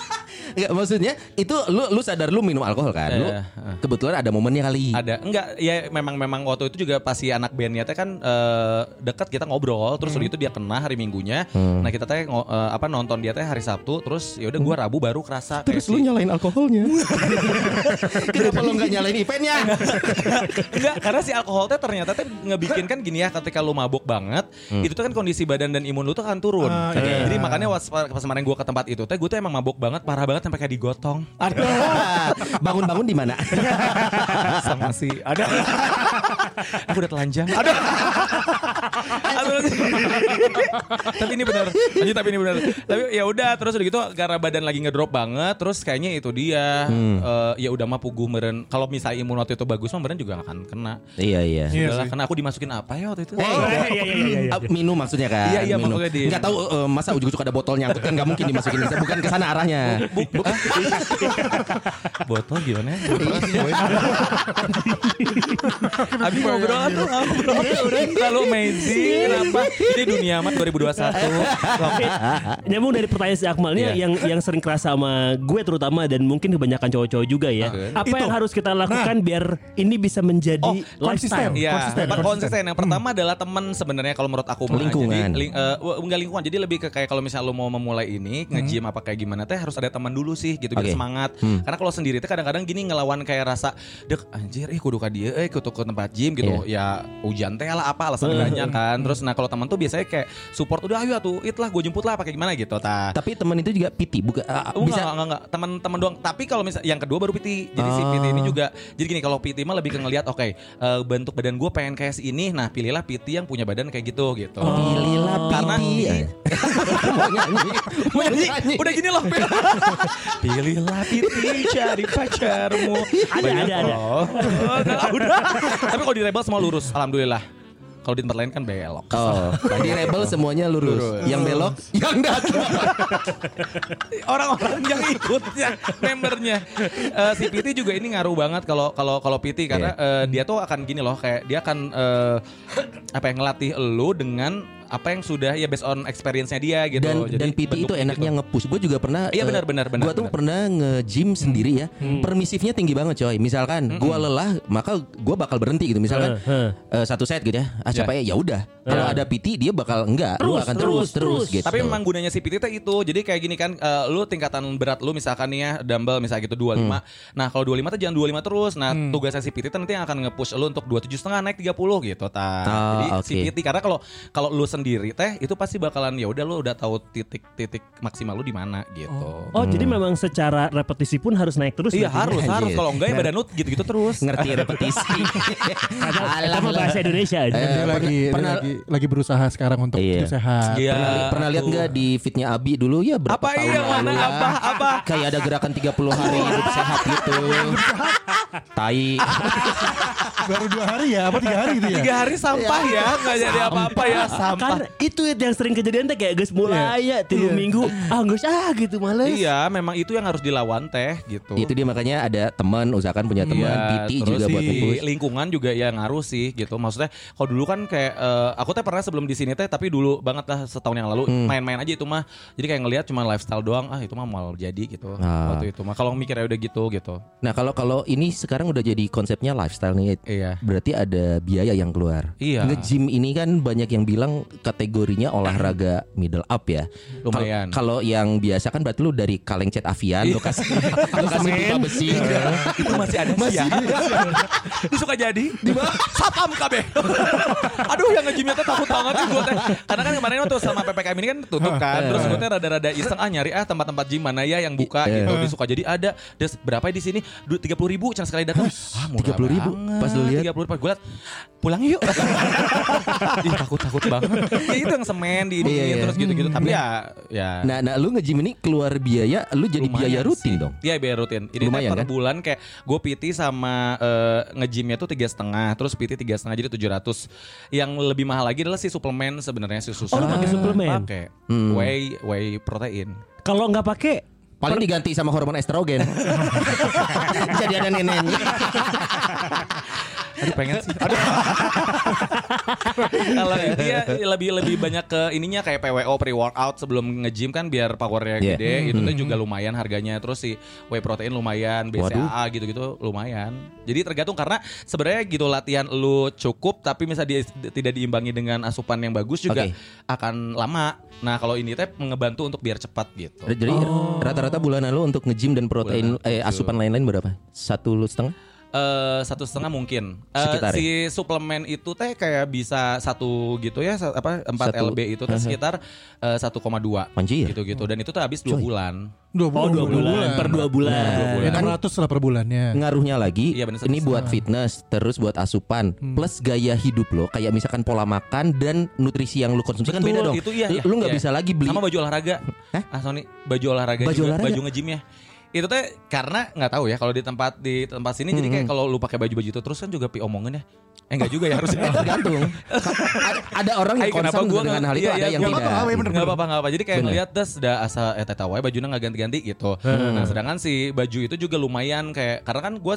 Enggak maksudnya itu lu lu sadar lu minum alkohol kan? Lu Eh, eh. kebetulan ada momennya kali. ada enggak ya memang memang waktu itu juga pas si anak bandnya teh kan eh, dekat kita ngobrol terus udah itu dia kena hari minggunya nah kita teh eh, apa nonton dia teh hari Sabtu terus ya udah gua Rabu baru kerasa kayak si- nyalain alkoholnya. Kenapa lu nggak nyalain eventnya? Enggak, karena si alkohol teh ternyata teh ngebikin kan gini ya ketika lu mabuk banget, itu tuh kan kondisi badan dan imun lu tuh kan turun. Ah, Jadi makanya pas, pas kemarin gua ke tempat itu teh gue tuh emang mabuk banget, parah banget sampai kayak digotong. Bangun-bangun di mana? Sama si ada. Aku udah telanjang. Ada. Aduh. tapi ini benar. Lanjut tapi ini benar. Tapi ya udah terus udah gitu karena badan lagi ngedrop banget terus kayaknya itu dia eh, ya udah mah puguh meren. Kalau misalnya imun waktu itu bagus mah meren juga gak akan kena. Iya iya. Iya Udahlah, sih. karena aku dimasukin apa ya waktu itu? Eh, iya, iya, iya, iya, iya. Ah, minum maksudnya kan? Iya, iya, minum. maksudnya di- Nggak tahu eh, masa ujuk-ujuk ada botol nyangkut kan nggak mungkin dimasukin bukan ke sana arahnya. Botol gimana? Abi ngobrol tuh ngobrol. Terlalu amazing. sih? Kenapa? Ini dunia mah 2021. Nyambung dari pertanyaan si Akmal ini Iya. yang yang sering kerasa sama gue terutama dan mungkin kebanyakan cowok-cowok juga ya. Apa Itu. yang harus kita lakukan biar ini bisa menjadi Oh, lifestyle? konsisten. Iya, Konsisten, konsisten. konsisten. Yang pertama adalah teman sebenarnya kalau menurut aku. Lingkungan. Jadi ling, eh, enggak lingkungan. Jadi lebih ke kayak kalau misalnya lu mau memulai ini nge-gym apa kayak gimana teh harus ada teman dulu sih gitu biar semangat. Karena kalau sendiri teh kadang-kadang gini ngelawan kayak rasa dek anjir ih kudu ka dia eh kudu ke tempat gym gitu. Ya hujan teh lah apa alasan banyak kan. Terus nah kalau teman tuh biasanya kayak support udah ayo atuh it lah gue jemput lah pakai gimana gitu ta. Tapi teman itu juga piti, bukan Oh, bisa enggak, enggak, enggak, teman-teman doang. Tapi kalau misal yang kedua baru PT. Jadi si PT ini juga jadi gini kalau PT mah lebih ke ngelihat oke eh, bentuk badan gue pengen kayak si ini. Nah, pilihlah PT yang punya badan kayak gitu gitu. Pilihlah Karena piti. ini- Mau nyanyi. Mau nyanyi. Udah gini loh. pilihlah PT cari pacarmu. Ada, Banyak ada, ada. Oh, udah. Tapi kalau di Rebel semua lurus, alhamdulillah. Kalau di tempat lain kan belok. Oh, di rebel semuanya lurus. Lurus. Yang belok, yang datar. orang-orang yang ikutnya membernya Eh, si PT juga ini ngaruh banget kalau kalau kalau PT karena eh, dia tuh akan gini loh kayak dia akan eh, apa yang ngelatih lu dengan apa yang sudah ya based on experience-nya dia gitu. dan Jadi dan PT itu enaknya gitu. nge-push. Gue juga pernah Iya, eh, benar, benar, benar, Gue tuh benar. pernah nge-gym sendiri ya. Permisifnya tinggi banget coy. Misalkan gua lelah, maka gua bakal berhenti gitu. Misalkan Heeh. eh, satu set gitu ya. Ah Ya. capek ya udah. Kalau ada PT dia bakal enggak, lu Terus, akan terus, terus terus, terus. gitu. Tapi memang gunanya si PT itu. Jadi kayak gini kan eh, lu tingkatan berat lu misalkan nih ya dumbbell misalnya gitu 25. Nah, kalau 25 tuh jangan 25 terus. Nah, tugasnya si PT nanti yang akan nge-push lu untuk 27 setengah naik 30 gitu ta. Oh, Jadi si oke. PT karena kalau kalau lu sendiri teh itu pasti bakalan ya udah lu udah tahu titik-titik maksimal lu di mana gitu. Oh, jadi memang secara repetisi pun harus naik terus Iya harus Anjir. harus kalau enggak ya badan lu gitu-gitu terus. ngerti repetisi. Karena kita bahasa Indonesia aja. Eh, lagi pernah- lagi lagi berusaha sekarang untuk Iya. hidup sehat. Iya. Pernah, li- pernah lihat nggak di fitnya Abi dulu ya berapa Apa tahun iya lalu mana ya? apa apa? Kayak ada gerakan 30 hari hidup sehat gitu. Tai. Baru dua hari ya, apa tiga hari gitu ya? Tiga hari sampah ya nggak jadi apa-apa ya sampah. Kan itu yang sering kejadian teh kayak guys mulai ya tiga minggu ah guys ah gitu males. Iya, memang itu yang harus dilawan teh gitu. Itu dia makanya ada teman usahakan punya teman Iya, PT juga buat si nge-push. lingkungan juga ya ngaruh sih gitu. Maksudnya kalau dulu kan kayak eh, aku teh pernah sebelum di sini teh tapi dulu banget lah setahun yang lalu Hmm. main-main aja itu mah. Jadi kayak ngelihat cuma lifestyle doang, ah itu mah mau jadi gitu. Ah. Waktu itu mah kalau mikirnya udah gitu gitu. Nah kalau kalau ini sekarang udah jadi konsepnya lifestyle nih. Iya. Berarti ada biaya yang keluar. Iya. Nge-gym ini kan banyak yang bilang kategorinya olahraga middle up ya. Lumayan. Kal- Kalau yang biasa kan berarti lu dari kaleng cat avian lu kasih lu kasih pipa besi. itu masih ada sih ya. Ini suka jadi di Sapam KB. Aduh yang nge-gymnya tuh takut banget sih gue teh. Karena kan kemarin waktu sama PPKM ini kan tutup kan. Terus gue teh rada-rada iseng ah nyari ah tempat-tempat gym mana ya yang buka Iya. gitu. Di suka jadi ada. Des berapa ya di sini? Tiga puluh ribu cang sekali datang. Ah murah 30.000. banget. Pas lu lihat. Tiga puluh ribu. Gue liat pulang yuk. Ih takut takut banget. Ya itu yang semen di ini Iya, iya. terus gitu-gitu. Tapi ya ya. Nah, nah lu nge-gym ini keluar biaya, lu jadi Lumayan biaya rutin sih. dong. Iya biaya rutin. Ini Lumayan, per kan? bulan kayak gue PT sama eh, nge-gymnya tuh tiga setengah, terus PT tiga setengah jadi 700 Yang lebih mahal lagi adalah si suplemen sebenarnya si susu. Oh, lu pakai suplemen? Pakai Hmm. whey whey protein. Kalau nggak pakai Paling diganti sama hormon estrogen. jadi ada neneknya. Aduh pengen sih. Aduh. Kalau ini ya lebih lebih banyak ke ininya kayak PWO pre workout sebelum nge-gym kan biar powernya Iya. gede itu tuh juga lumayan harganya terus si whey protein lumayan BCAA gitu-gitu lumayan jadi tergantung karena sebenarnya gitu latihan lu cukup tapi misalnya di- tidak diimbangi dengan asupan yang bagus juga Oke. akan lama nah kalau ini teh ngebantu untuk biar cepat gitu Jadi rata-rata bulanan lu untuk nge-gym dan protein Bulanan, eh asupan lain-lain berapa? Satu lu setengah? Eh satu setengah mungkin. Eh, Sekitar ya? si suplemen itu teh kayak bisa satu gitu ya, apa empat Satu. lb itu teh sekitar eh, 1,2 Anjir. gitu gitu. Dan itu tuh habis dua bulan. Dua oh dua bulan per dua bulan. Dua bulan. Ya, 600 lah per bulannya. Ngaruhnya lagi Iya, bener, ini satu buat fitness, terus buat asupan, plus gaya hidup lo kayak misalkan pola makan dan nutrisi yang lu konsumsi kan Betul, beda dong. Itu iya. Lu- iya, lu nggak iya. bisa lagi beli sama baju olahraga. Hah? Ah Sony, baju olahraga Baju juga, olahraga? baju nge-gym ya. Itu teh karena nggak tahu ya kalau di tempat di tempat sini jadi kayak Hmm. kalau lu pakai baju-baju itu terus kan juga pi omongin ya. Eh enggak juga ya harusnya. tergantung. Ada orang yang kenapa concern gua dengan nggak- hal itu, iya, ada iya, yang gua tidak. nggak apa-apa, bener, Nggak apa-apa, nggak apa. Jadi kayak ngeliat das udah asa eh teta wae bajunya nggak ganti-ganti gitu. Nah, sedangkan si baju itu juga lumayan kayak karena kan gue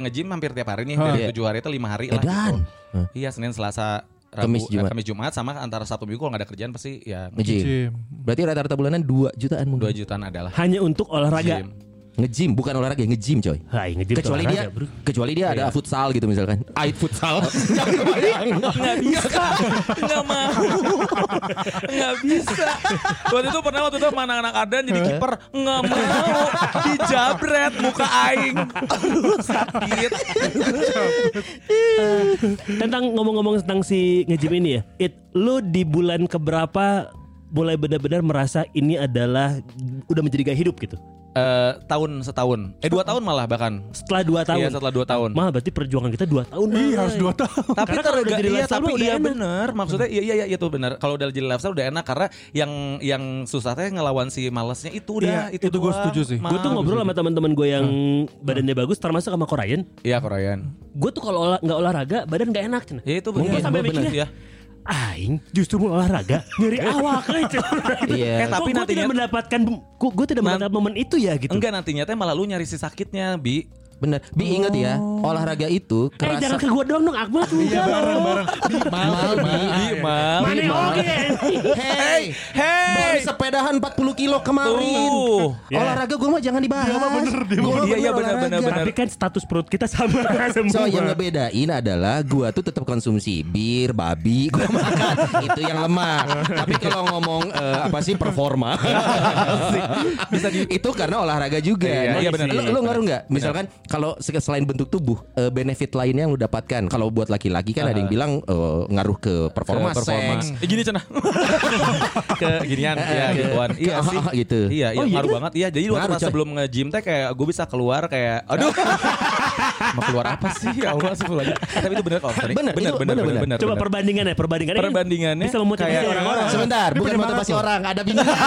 nge-gym hampir tiap hari nih dari iya. tujuh hari itu lima hari lah Edan. gitu. Iya Senin Selasa Rabu, Kamis, eh, Jumat. Kamis Jumat sama antara Sabtu Minggu kalau nggak ada kerjaan pasti ya Nge-gym. Gym. Berarti rata-rata bulanan 2 jutaan mungkin. 2 jutaan adalah Hanya untuk olahraga. gym. Nge-gym bukan olahraga, nge-gym coy. Hai, ngejim Kecuali dia bro. kecuali dia ada futsal gitu misalkan. Ait futsal. Jangan kebayang. Nggak bisa, nggak mau, nggak bisa. Waktu itu pernah waktu itu sama anak-anak Adan jadi kiper nggak mau, dijabret muka aing, Aduh, sakit. Tentang ngomong-ngomong tentang si ngejim ini ya. It lu di bulan keberapa mulai benar-benar merasa ini adalah udah menjadi gaya hidup gitu. Eh, tahun setahun, eh dua tahun malah bahkan. Setelah dua tahun. Iya setelah dua tahun. Mah berarti perjuangan kita dua tahun. Iya harus dua tahun. Tapi Karena udah jadi iya, lifestyle tapi iya enak. bener. Maksudnya iya iya iya itu bener. Kalau udah jadi lifestyle udah enak karena yang yang susahnya ngelawan si malesnya itu udah Iya, itu, itu gua doang. setuju sih. Gue tuh ngobrol sama teman-teman gue yang badannya bagus termasuk sama Korean. Iya Korean. Gue tuh kalau olah, nggak olahraga badan nggak enak. Cina. Ya itu Gue bener. sampai bener. mikirnya, Iya. Aing justru mau olahraga nyeri awak aja. Iya. Eh, tapi gue tidak nantinya- mendapatkan gue tidak mendapatkan momen itu ya gitu. Enggak nantinya teh malah lu nyari si sakitnya, Bi. Bener. Bi ingat ya, olahraga itu Eh jangan kerasa ke gue doang dong Akmal tuh. Iya bareng bareng. Di mal, Mal, mal. Bi. Mal. Mana oke. Hey, Hey. baru sepedahan 40 kilo kemarin. Tuh. Ya. Olahraga gue mah jangan dibahas. Dia mah bener, dia Gua mah Iya, iya, bener bener, bener, bener. Tapi kan status perut kita sama semua. So yang ngebedain adalah gua tuh tetap konsumsi bir, babi, gua makan itu yang lemah. Tapi kalau ngomong eh, apa sih performa, bisa di itu karena olahraga juga. Iya, iya, benar, Lu, benar, lu ngaruh nggak? Misalkan kalau se- selain bentuk tubuh, eh, benefit lainnya yang lu dapatkan. Kalau buat laki-laki kan ada yang bilang eh, ngaruh ke performa, Ke performa. seks. Eh, gini cenah. ke ginian ya gituan. Iya Ke- sih. gitu. Iya, iya Oh, iya ngaruh dah? banget. Iya, jadi waktu Ngaruh, sebelum nge-gym teh kayak gue bisa keluar kayak aduh. Mau keluar apa sih? Ya Allah sih Tapi itu bener kok. bener, bener, bener, bener. Coba perbandingannya, perbandingannya. Perbandingannya bisa memotivasi orang-orang. Sebentar, bukan dari mana motivasi tuh? orang, ada bingung.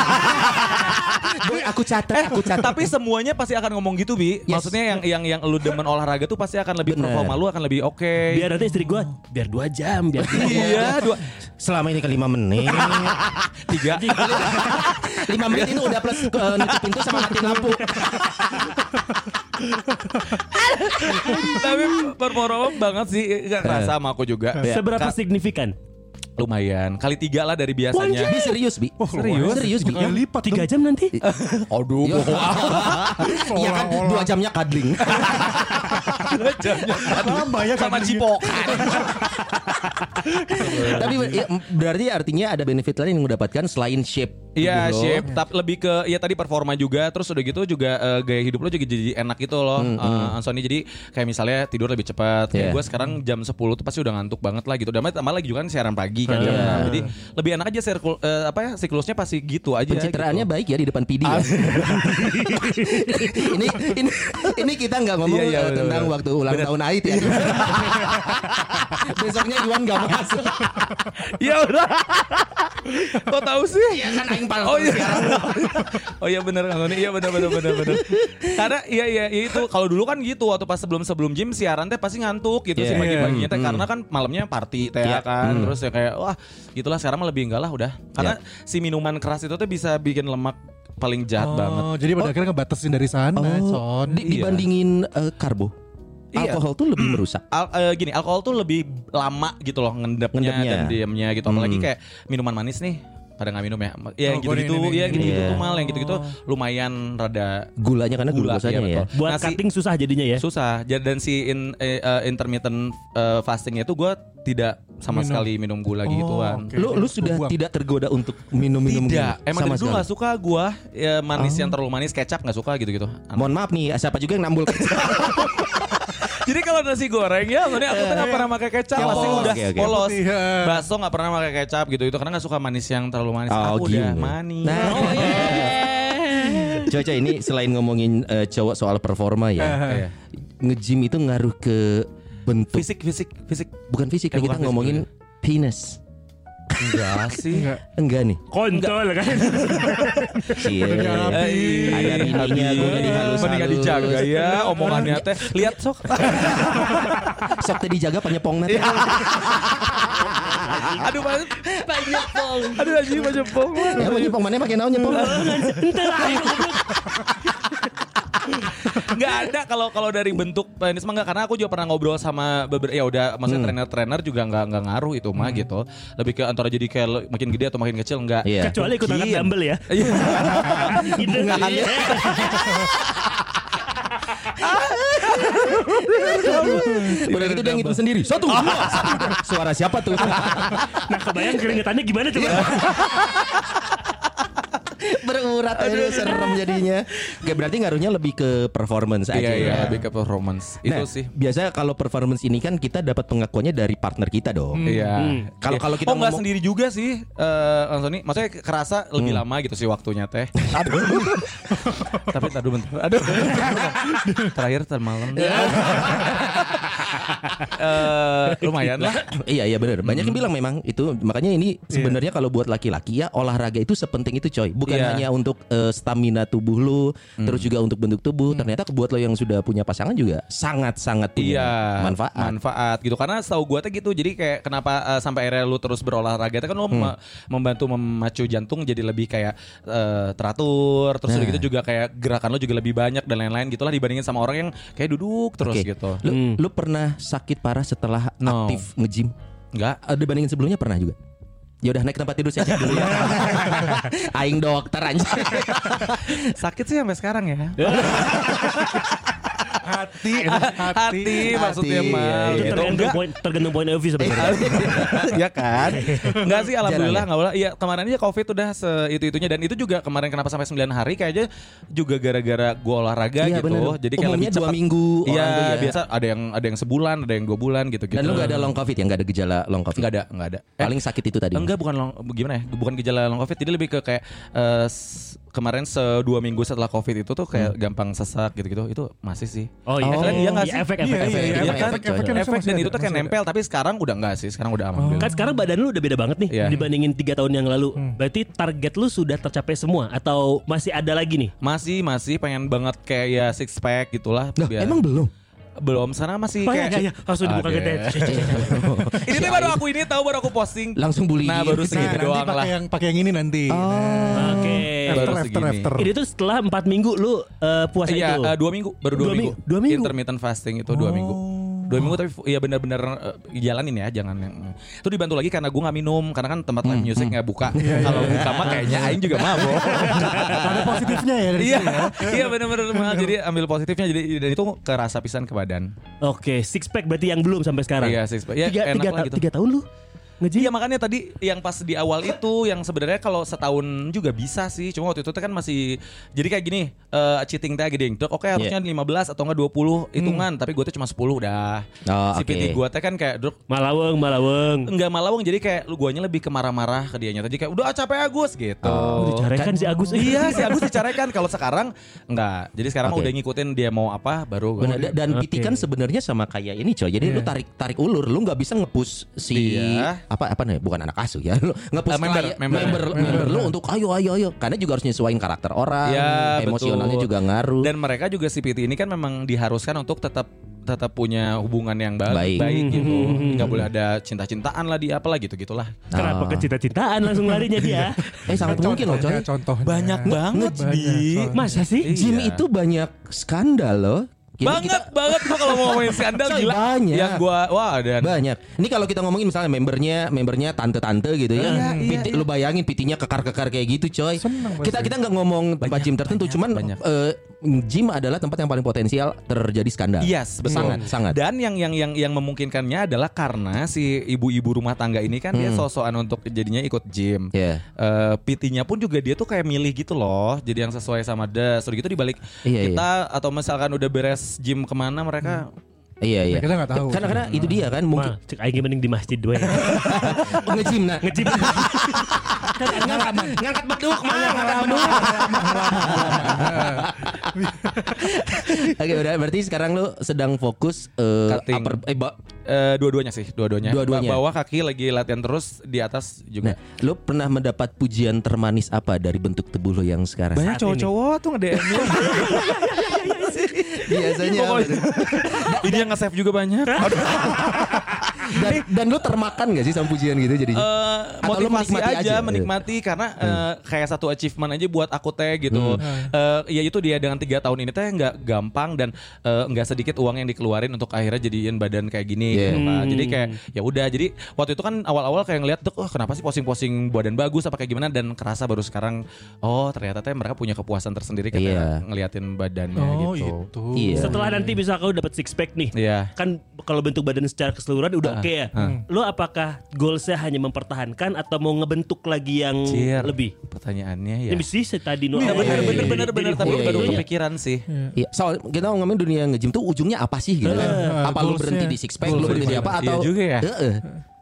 Aku catat, aku catat. Tapi semuanya pasti akan ngomong gitu bi. Yes. Maksudnya yang yang yang lu demen olahraga tuh pasti akan lebih Bener. performa lu akan lebih oke. Biar nanti istri gue biar dua jam biar Iya dua Selama ini ke 5 menit. tiga. 5 menit itu udah plus uh, nutup pintu sama matiin lampu. Tapi performa banget sih nggak kerasa sama aku juga. Seberapa Ka- signifikan? Lumayan kali tiga lah dari biasanya. Bi serius, Bi. serius? Serius, Bi. Kali lipat Tiga jam nanti? Aduh, Iya. Iya kan Seolah-olah. dua jamnya kadling. Lama ya sama kan? cipokan. Tapi ya, berarti artinya ada benefit lain yang lu dapatkan selain shape. Iya, shape, tapi lebih ke ya tadi performa juga, terus udah gitu juga eh, gaya hidup lo juga jadi enak gitu loh, eh, Anthony. Jadi kayak misalnya tidur lebih cepat. Kayak Iya. gue sekarang jam 10 tuh pasti udah ngantuk banget lah gitu. Dan tambah lagi juga kan siaran pagi kan. jam Iya. enam. Jadi lebih enak aja sirkul, eh, apa ya siklusnya pasti gitu aja. Pencitraannya gitu. baik ya di depan PD ya. ini ini ini kita nggak ngomong Iya, iya, eh, bener, tentang bener. waktu ulang tahun Ait ya. Besoknya Iwan nggak masuk. Iya udah. Kok tahu sih? Iya kan aing Oh iya. oh iya benar Tony. Iya benar benar benar benar. Karena iya iya iya itu kalau dulu kan gitu waktu pas sebelum sebelum gym siaran teh pasti ngantuk gitu Iya. sih pagi-paginya teh karena kan malamnya party teh Iya. kan. Terus ya kayak wah gitulah sekarang mah lebih enggak lah udah. Karena si minuman keras itu tuh bisa bikin lemak paling jahat banget. Oh, jadi pada akhirnya ngebatasin dari sana, Son. Di- dibandingin eh, karbo. Iya. Alkohol tuh lebih merusak. Al- eh, gini, alkohol tuh lebih lama gitu loh ngendapnya, Ngendapnya. dan diamnya gitu. Apalagi kayak minuman manis nih. Pada nggak minum ya? Ya Oh, gua gitu-gitu, ya gitu-gitu nih. tuh mal, yang gitu-gitu lumayan rada Gulanya karena Gula, glukosanya iya, ya. betul. Buat Nah, si- cutting susah jadinya ya. susah. Dan si in, eh, eh, intermittent eh, fastingnya itu gue tidak sama Minum. sekali minum gula gituan. oke. Lu lu sudah Buang. tidak tergoda untuk minum-minum Tidak, gini? emang sama dulu gak suka gue ya, manis yang terlalu manis, kecap gak suka gitu-gitu. Mohon maaf nih, siapa juga yang nambul Jadi kalau nasi goreng ya, maksudnya aku tuh gak pernah pakai kecap, Oh, pasti udah oke, oke. polos. Iya. Bakso gak pernah pakai kecap gitu, itu karena gak suka manis yang terlalu manis. Oh, aku udah gitu. manis. Nah. Oh. Coba ini selain ngomongin eh, cowok soal performa ya, Iya. nge-gym itu ngaruh ke bentuk Fisik, fisik, fisik. bukan fisik, Eh, kita fisik, ngomongin penis. Enggak sih. Enggak. Enggak nih. Kontol kan. Cie. Eh, Ada bininya gue jadi halus Mending dijaga ya omongannya teh. Lihat sok. Sok tadi dijaga penyepong nanti. Aduh banget. Banyak pong. Aduh anjing banyak pong. Ya penyepong mana pakai naon nyepong? nggak ada kalau kalau dari bentuk penis mah nggak karena aku juga pernah ngobrol sama beberapa ya udah maksudnya Hmm. trainer-trainer juga nggak nggak ngaruh itu mah gitu lebih ke antara jadi kayak makin gede atau makin kecil enggak Iya. Kecuali ikut angkat dumbbell ya. Iya. Udah gitu dia ngitung sendiri. Satu, dua. Suara siapa tuh? Nah kebayang keringetannya gimana coba? Berurat aja serem jadinya. Oke, berarti ngaruhnya lebih ke performance aja. iya iya ya. lebih ke performance Nah, itu sih Biasa kalau performance ini kan kita dapat pengakuannya dari partner kita dong. Iya. Kalau- Iya. kalau kita oh ngomong- sendiri juga sih, eh Anthony. Maksudnya kerasa lebih lama gitu sih waktunya teh. Aduh. Tapi tadi bentar. Aduh. Terakhir tadi malam. Eh, lumayan lah. iya iya benar. Banyak yang bilang memang itu makanya ini sebenarnya kalau buat laki-laki ya olahraga itu sepenting itu coy. Bukan Iya. Hanya untuk eh, stamina tubuh lu, terus juga untuk bentuk tubuh. Ternyata buat lo yang sudah punya pasangan juga sangat-sangat punya Iya, manfaat. manfaat gitu. Karena setahu gua tuh gitu. Jadi kayak kenapa eh, sampai akhirnya lu terus berolahraga itu kan lu me- membantu memacu jantung jadi lebih kayak eh, teratur. Terus Nah. gitu juga kayak gerakan lu juga lebih banyak dan lain-lain gitulah dibandingin sama orang yang kayak duduk terus Oke. gitu. Lu, lu pernah sakit parah setelah No. aktif nge-gym? Enggak. Dibandingin sebelumnya pernah juga? Ya udah naik tempat tidur saya dulu ya. Aing dokter aja. Sakit sih sampai sekarang ya. Hati, hati, maksudnya Hati, mah iya, Itu gitu. tergantung poin tergantung point of view sebenarnya. ya kan enggak sih alhamdulillah ya? enggak boleh iya kemarin aja covid udah se itu itunya dan itu juga kemarin kenapa sampai 9 hari kayaknya juga gara-gara gua olahraga Iya, gitu bener. jadi kayak Umumnya lebih dua cepat minggu iya ya. biasa ada yang ada yang sebulan ada yang dua bulan gitu gitu Dan lu gak ada long covid ya? Gak ada gejala long covid? Nggak ada nggak ada Eh, Paling sakit itu tadi. enggak bukan long gimana ya bukan gejala long covid jadi lebih ke kayak eh, kemarin se dua minggu setelah covid itu tuh kayak gampang sesak gitu-gitu itu masih sih Oh iya. Kalian iya nggak Iya, sih? efek Iya, efek iya, efek. iya, Iya efek, kan? efek, efeknya efek masih dan itu tuh kayak nempel tapi sekarang udah enggak sih sekarang udah aman Kan sekarang badan lu udah beda banget nih Iya. dibandingin tiga tahun yang lalu. Berarti target lu sudah tercapai semua atau masih ada lagi nih? Masih masih pengen banget kayak ya six pack gitulah. Biar- emang belum? Belum sana masih Oh, kayak iya, iya. Langsung dibuka gede. ini tuh baru aku ini tahu baru aku posting. Langsung bullying. Nah, baru Nah, segitu nanti doang lah. pakai yang pakai yang ini nanti. Oke. After, Baru after, segini. after. Ini tuh setelah empat minggu lu eh, puasa Iya, itu. eh, dua minggu, baru dua, Dua minggu. minggu, dua minggu. Intermittent fasting itu dua minggu. Dua minggu tapi iya benar-benar eh, jalanin ya, jangan yang itu dibantu lagi karena gua nggak minum karena kan tempat live music nggak buka. Kalau buka mah kayaknya Aing juga mabok. Ada positifnya ya dari Iya, ya. iya benar-benar. Jadi ambil positifnya jadi dan itu kerasa pisan ke badan. Oke, six pack berarti yang belum sampai sekarang. Iya, six pack. Ya, tiga, enak tiga, gitu. tiga tahun lu nge-gym? Iya makanya tadi yang pas di awal itu yang sebenarnya kalau setahun juga bisa sih. Cuma waktu itu tuh kan masih jadi kayak gini, eh cheating gini. Dok, oke harusnya 15 atau enggak 20 hitungan, tapi gue tuh cuma 10 udah. Oh, si oke. PT gue teh kan kayak dok Malaweng, Malaweng. enggak malawang jadi kayak lu guanya lebih ke marah-marah ke dianya. Tadi kayak udah capek Agus gitu. Oh, dicarekan si Agus. Iya si Agus dicarekan kalau sekarang enggak. Jadi sekarang mah Oke. udah ngikutin dia mau apa baru gua- Benar, da- dan Oke. PT kan sebenarnya sama kayak ini coy. Jadi lu tarik tarik ulur, lu nggak bisa ngepush si Iya. Apa apa nih? Bukan anak asuh ya. Lu ngepush Eh, member, member. member, member lu untuk ayo ayo ayo. Karena juga harus nyesuaiin karakter orang, Iya, emosionalnya betul. juga ngaruh. Dan mereka juga si PT ini kan memang diharuskan untuk tetap tetap punya hubungan yang ba- Baik. baik, gitu. Nggak boleh ada cinta-cintaan lah di apalah gitu-gitulah. Kenapa Oh. ke cinta-cintaan langsung larinya dia? eh sangat mungkin loh coy. Contohnya. Banyak banget Banyak, di. Masa sih? Gym Iya. itu banyak skandal loh. Jadi banget kita- banget gua kalau mau ngomongin skandal gila. banyak. Yang gua wah dan Banyak. Ini kalau kita ngomongin misalnya membernya, membernya tante-tante gitu ya. Iya, PT lu bayangin PT-nya kekar-kekar kayak gitu, coy. Seneng kita kita nggak ngomong tempat gym tertentu, cuman banyak. eh, gym adalah tempat yang paling potensial terjadi skandal. Yes, betul. Sangat, sangat. Dan yang yang yang yang memungkinkannya adalah karena si ibu-ibu rumah tangga ini kan dia sosokan untuk jadinya ikut gym. Iya. Eh, PT-nya pun juga dia tuh kayak milih gitu loh, jadi yang sesuai sama das. Udah gitu dibalik Iya, kita atau misalkan udah beres gym ke mana mereka Iya, iya. Kita nggak tahu. Karena karena itu dia kan mungkin Mah, cek aing mending di masjid dua ya. oh, nge-gym nah. Nge-gym. ngangkat, ngangkat beduk mah, ngangkat beduk. Oke, udah berarti sekarang lu sedang fokus eh, Cutting. upper eh, Eh, dua-duanya sih, dua-duanya. Dua-duanya. Ba- Bawah kaki lagi latihan terus, di atas Nah, juga. lu pernah mendapat pujian termanis apa dari bentuk tubuh lu yang sekarang? Banyak saat ini. cowok-cowok tuh nge-DM Biasanya tuh? Ini yang nge-save juga banyak. Dan, dan lu termakan gak sih sama pujian gitu jadinya? Eh, Atau lu motivasi menikmati aja, aja? menikmati karena eh, kayak satu achievement aja buat aku teh gitu. Eh, ya itu dia dengan tiga tahun ini teh nggak gampang dan nggak sedikit uang yang dikeluarin untuk akhirnya jadiin badan kayak gini. Yeah. gitu, Pak. Jadi kayak ya udah. Jadi waktu itu kan awal-awal kayak ngeliat tuh, oh kenapa sih posting-posting badan bagus apa kayak gimana dan kerasa baru sekarang oh ternyata teh mereka punya kepuasan tersendiri ketika Iya. ngeliatin badannya Oh gitu. itu. Iya. Setelah nanti bisa kau dapat six pack nih. Iya. Kan kalau bentuk badan secara keseluruhan udah oke ya. Lo apakah goalsnya hanya mempertahankan atau mau ngebentuk lagi yang Cier. lebih? Pertanyaannya ya. Ini sih tadi no. Bener, Iya, bener, iya, bener, Jadi bener, tapi iya, baru iya. kepikiran sih. Iya, soal kita ngomongin dunia nge-gym tuh ujungnya apa sih gitu kan? Apa lu berhenti di six pack, lu berhenti di apa Iya atau juga ya. Heeh.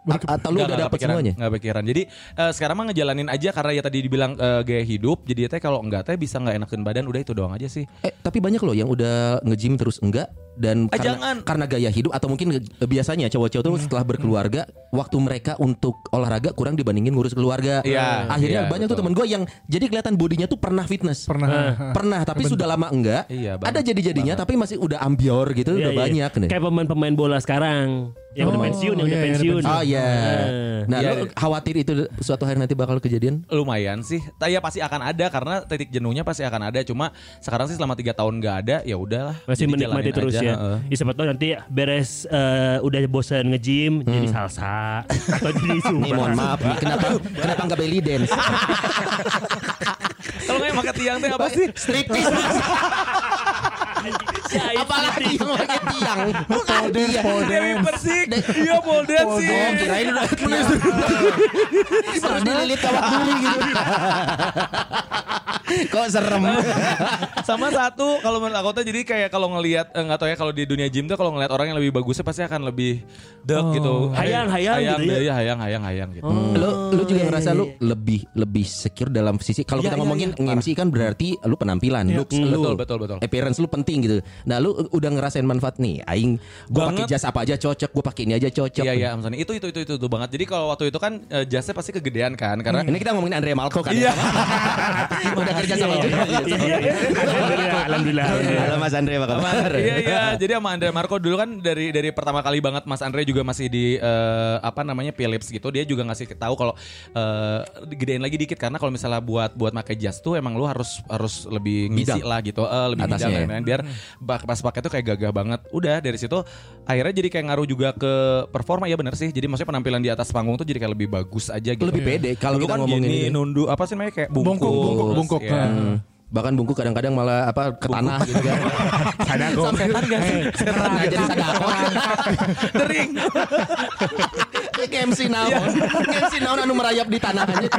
A- atau lu Nggak, udah dapet semuanya? nggak kepikiran. Jadi eh, sekarang mah ngejalanin aja karena ya tadi dibilang eh, gaya hidup. Jadi ya teh kalau enggak teh bisa nggak enakin badan udah itu doang aja sih. Eh, tapi banyak loh yang udah nge-gym terus enggak dan Ah, karena, jangan. karena gaya hidup atau mungkin eh, biasanya cowok-cowok tuh setelah berkeluarga waktu mereka untuk olahraga kurang dibandingin ngurus keluarga. Iya, Akhirnya iya, banyak tuh betul. temen gue yang jadi kelihatan bodinya tuh pernah fitness. Pernah. Pernah tapi sudah lama enggak. Iya, banget, Ada jadi-jadinya tapi masih udah ambior gitu Iya, udah iya. banyak nih. Kayak pemain-pemain bola sekarang yang udah Oh, pensiun, yang udah iya, yang pensiun. udah Oh iya. Nah, Iya. lu khawatir itu suatu hari nanti bakal kejadian? Lumayan sih. Tapi ya pasti akan ada karena titik jenuhnya pasti akan ada. Cuma sekarang sih selama tiga tahun nggak ada ya udahlah. Masih menikmati terus aja, ya. heeh. Ya siapa tahu nanti beres eh, udah bosan nge-gym jadi salsa atau jadi Nih mohon maaf nih kenapa kenapa enggak belly dance? Kalau nggak pakai tiang teh apa sih? Striptease tiang. Pole dance, pole Dewi. Persik. Iya pole dance sih. Oh, kirain udah tiang. Terus dililit kawat duri gitu. Kok serem? Sama satu kalau menurut aku tuh jadi kayak kalau ngelihat eh, nggak tahu ya kalau di dunia gym tuh kalau ngelihat orang yang lebih bagusnya pasti akan lebih dek gitu. Hayang, hayang hayang gitu ya. ya. hayang, hayang, hayang gitu. lu lu juga iya, ngerasa iya, lu lebih lebih secure dalam sisi kalau Iya, kita iya, ngomongin iya, MC kan berarti lu penampilan, looks Hmm, lu, betul, betul, betul. appearance lu penting gitu. Nah, lu udah ngerasain manfaat nih, aing gua pakai jas apa aja cocok, gua pakai ini aja cocok. Iya iya Amsani itu itu itu itu tuh banget. Jadi kalau waktu itu kan eh, jasnya pasti kegedean kan karena Ini kita ngomongin Andre Malco kan. Iya. ya? udah kerja sama juga. Iya, iya. Alhamdulillah, alhamdulillah. Halo Mas Andre apa kabar? iya iya jadi sama Andre Marco dulu kan dari dari pertama kali banget Mas Andre juga masih di eh, apa namanya Philips gitu dia juga ngasih tahu kalau eh, gedein lagi dikit karena kalau misalnya buat buat pakai jas tuh emang lu harus harus lebih ngisi Bidang. lah gitu eh, lebih Atasnya bidang ya? lain-lain. biar bak- pas pakai tuh kayak gagah banget udah dari situ akhirnya jadi kayak ngaruh juga ke performa ya bener sih jadi maksudnya penampilan di atas panggung tuh jadi kayak lebih bagus aja gitu Lebih pede kalau kita kan ngomongin gini ini. nunduk apa sih namanya kayak bungkus, Bungkuk, bungkuk, bungkuk. ya. Nah. Bahkan bungkuk kadang-kadang malah apa ke tanah gitu kan. Sadako. Setan gak sih? Setan nggak jadi sadako. Dering. Kayak MC naon. Kayak MC naon anu merayap di tanah aja.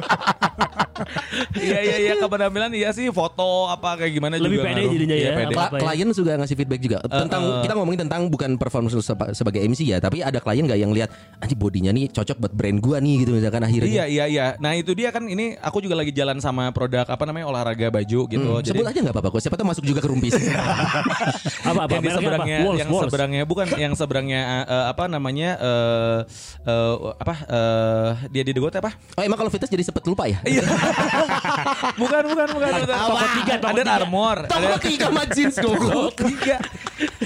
Iya iya iya kepenampilan iya sih foto apa kayak gimana Lebih juga pede ngaruh. jadinya Iya, ya, pede. apa- Kla- klien juga ngasih feedback juga tentang uh. kita ngomongin tentang bukan performance lu sebagai MC ya, tapi ada klien nggak yang lihat anjir bodinya nih cocok buat brand gua nih gitu misalkan akhirnya. Iya iya iya. Nah itu dia kan ini aku juga lagi jalan sama produk apa namanya olahraga baju gitu. Hmm, Jadi sebut aja nggak apa-apa kok. Siapa tahu masuk juga ke rumpis. Apa apa yang di mereknya apa? seberangnya Walls, yang Walls. seberangnya bukan yang seberangnya eh, apa namanya eh eh, apa eh, dia di degot apa? oh emang kalau fitness jadi sepet lupa ya? Iya. bukan bukan bukan. bukan. Toko tiga, toko Under. Armour. Toko tiga sama jeans goblok. tiga.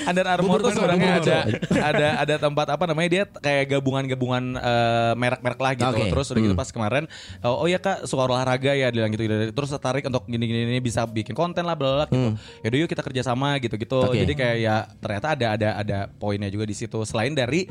Under Armour tuh sebenarnya ada ada ada tempat apa namanya dia kayak gabungan-gabungan eh, merek-merek lah gitu. Oke. Terus udah gitu Hmm. pas kemarin oh, oh ya Kak suka olahraga ya bilang gitu, gitu. Terus tertarik untuk gini-gini ini bisa bikin konten lah bla gitu. Yaudah yuk kita kerja sama gitu-gitu. Hmm. Oke. Jadi kayak ya ternyata ada ada ada poinnya juga di situ selain dari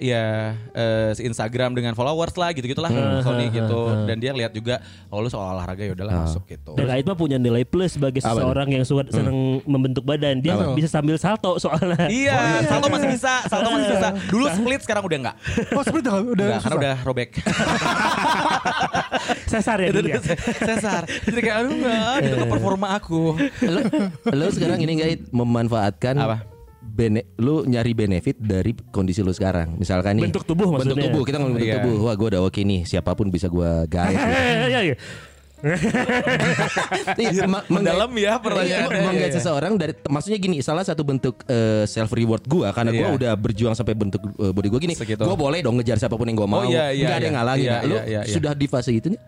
ya eh, si Instagram dengan followers lah gitu-gitulah Hmm. Sony gitu dan dia lihat juga oh lu soal olahraga ya udahlah masuk gitu. Dan mah punya nilai plus sebagai Apa seseorang yang suka senang membentuk badan. Dia Apa? bisa sambil salto soalnya. Iya, salto masih bisa, salto masih bisa. Dulu split sekarang udah enggak. Oh split udah, udah karena udah robek. Sesar ya dulu ya. Sesar. Jadi kayak aduh enggak, gitu ke performa aku. lu, lu sekarang ini nggak memanfaatkan Apa? Bene, lu nyari benefit dari kondisi lu sekarang. Misalkan nih Bentuk tubuh Bentuk maksudnya. tubuh, kita ngomong bentuk Iya. tubuh. Wah, gua udah oke nih, siapa pun bisa gua gait. gitu. Iya, iya. Iya, ma- Mendalam ya pertanyaannya. Iya, menggait Iya, iya. seseorang dari maksudnya gini, salah satu bentuk self reward gua karena gua Iya. udah berjuang sampai bentuk eh, body gua gini. Segitu. Gua boleh dong ngejar siapa pun yang gua mau. Oh, iya, iya, Nggak ada yang iya. ngalangin. Iya, lu iya, iya, iya. sudah di fase itu nih?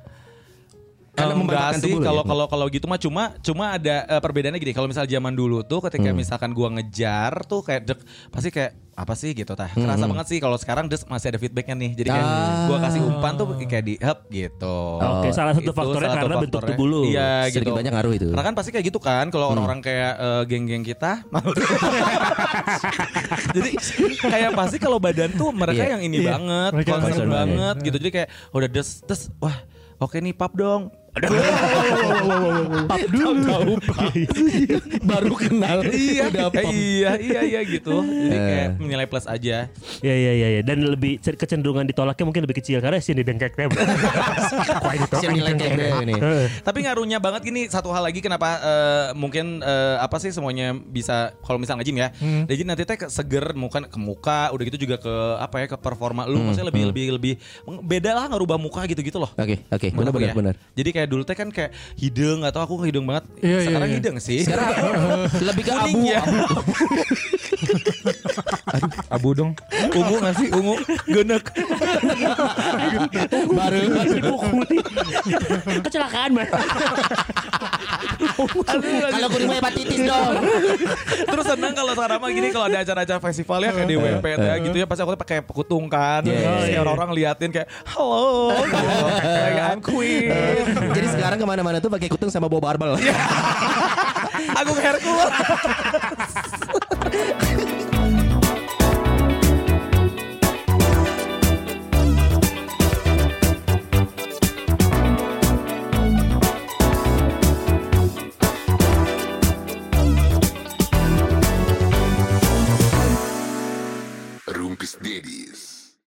Karena enggak memanfaatkan sih lo kalau ya? kalau kalau gitu mah cuma cuma ada eh, perbedaannya gini kalau misal zaman dulu tuh ketika Hmm. misalkan gua ngejar tuh kayak dek, pasti kayak apa sih gitu tah kerasa banget sih kalau sekarang des masih ada feedbacknya nih jadi kayak Hmm. Ah. gua kasih umpan tuh kayak di hub gitu Oke, salah satu Itu faktornya salah satu karena bentuk faktornya. tubuh lu. iya Sedikit gitu banyak ngaruh itu. karena kan pasti kayak gitu kan kalau orang-orang kayak eh, geng-geng kita jadi kayak pasti kalau badan tuh mereka Iya. yang ini Iya. banget concern concern banget gitu jadi kayak udah des des wah oke nih pap dong Pap dulu. Baru kenal. iya Udah pop. iya iya iya gitu jadi Eh. kayak nilai plus aja Ya ya ya ya dan lebih kecenderungan ditolaknya mungkin lebih kecil karena sini dengkeknya. Kok ini Si nilai kayak gede ini. tapi ngaruhnya banget gini satu hal lagi kenapa eh, mungkin eh, apa sih semuanya bisa kalau misal nge-gym ya jadi nanti teh seger muka ke muka udah gitu juga ke apa ya ke performa lu maksudnya lebih lebih lebih beda lah ngerubah muka gitu gitu loh Oke, oke, Menurut benar benar ya. benar. Jadi kayak dulu teh kan kayak hidung atau aku hidung banget. Iya, iya, Sekarang iya. hidung sih. Sekarang lebih ke abu. ya. Abu dong. ungu gak sih? Ungu. Genek. Baru. Kecelakaan mah. Kalau kuning mah hepatitis dong. Terus seneng kalau sekarang mah gini kalau ada acara-acara festival ya kayak di WP ya gitu ya pasti aku tuh pakai pekutung kan. Iya, Terus iya, kayak iya. orang-orang liatin kayak halo. Kayak I'm queen. Jadi sekarang ke mana-mana tuh pakai kutung sama bawa barbel. Agung Hercules. Rumpis Dedis.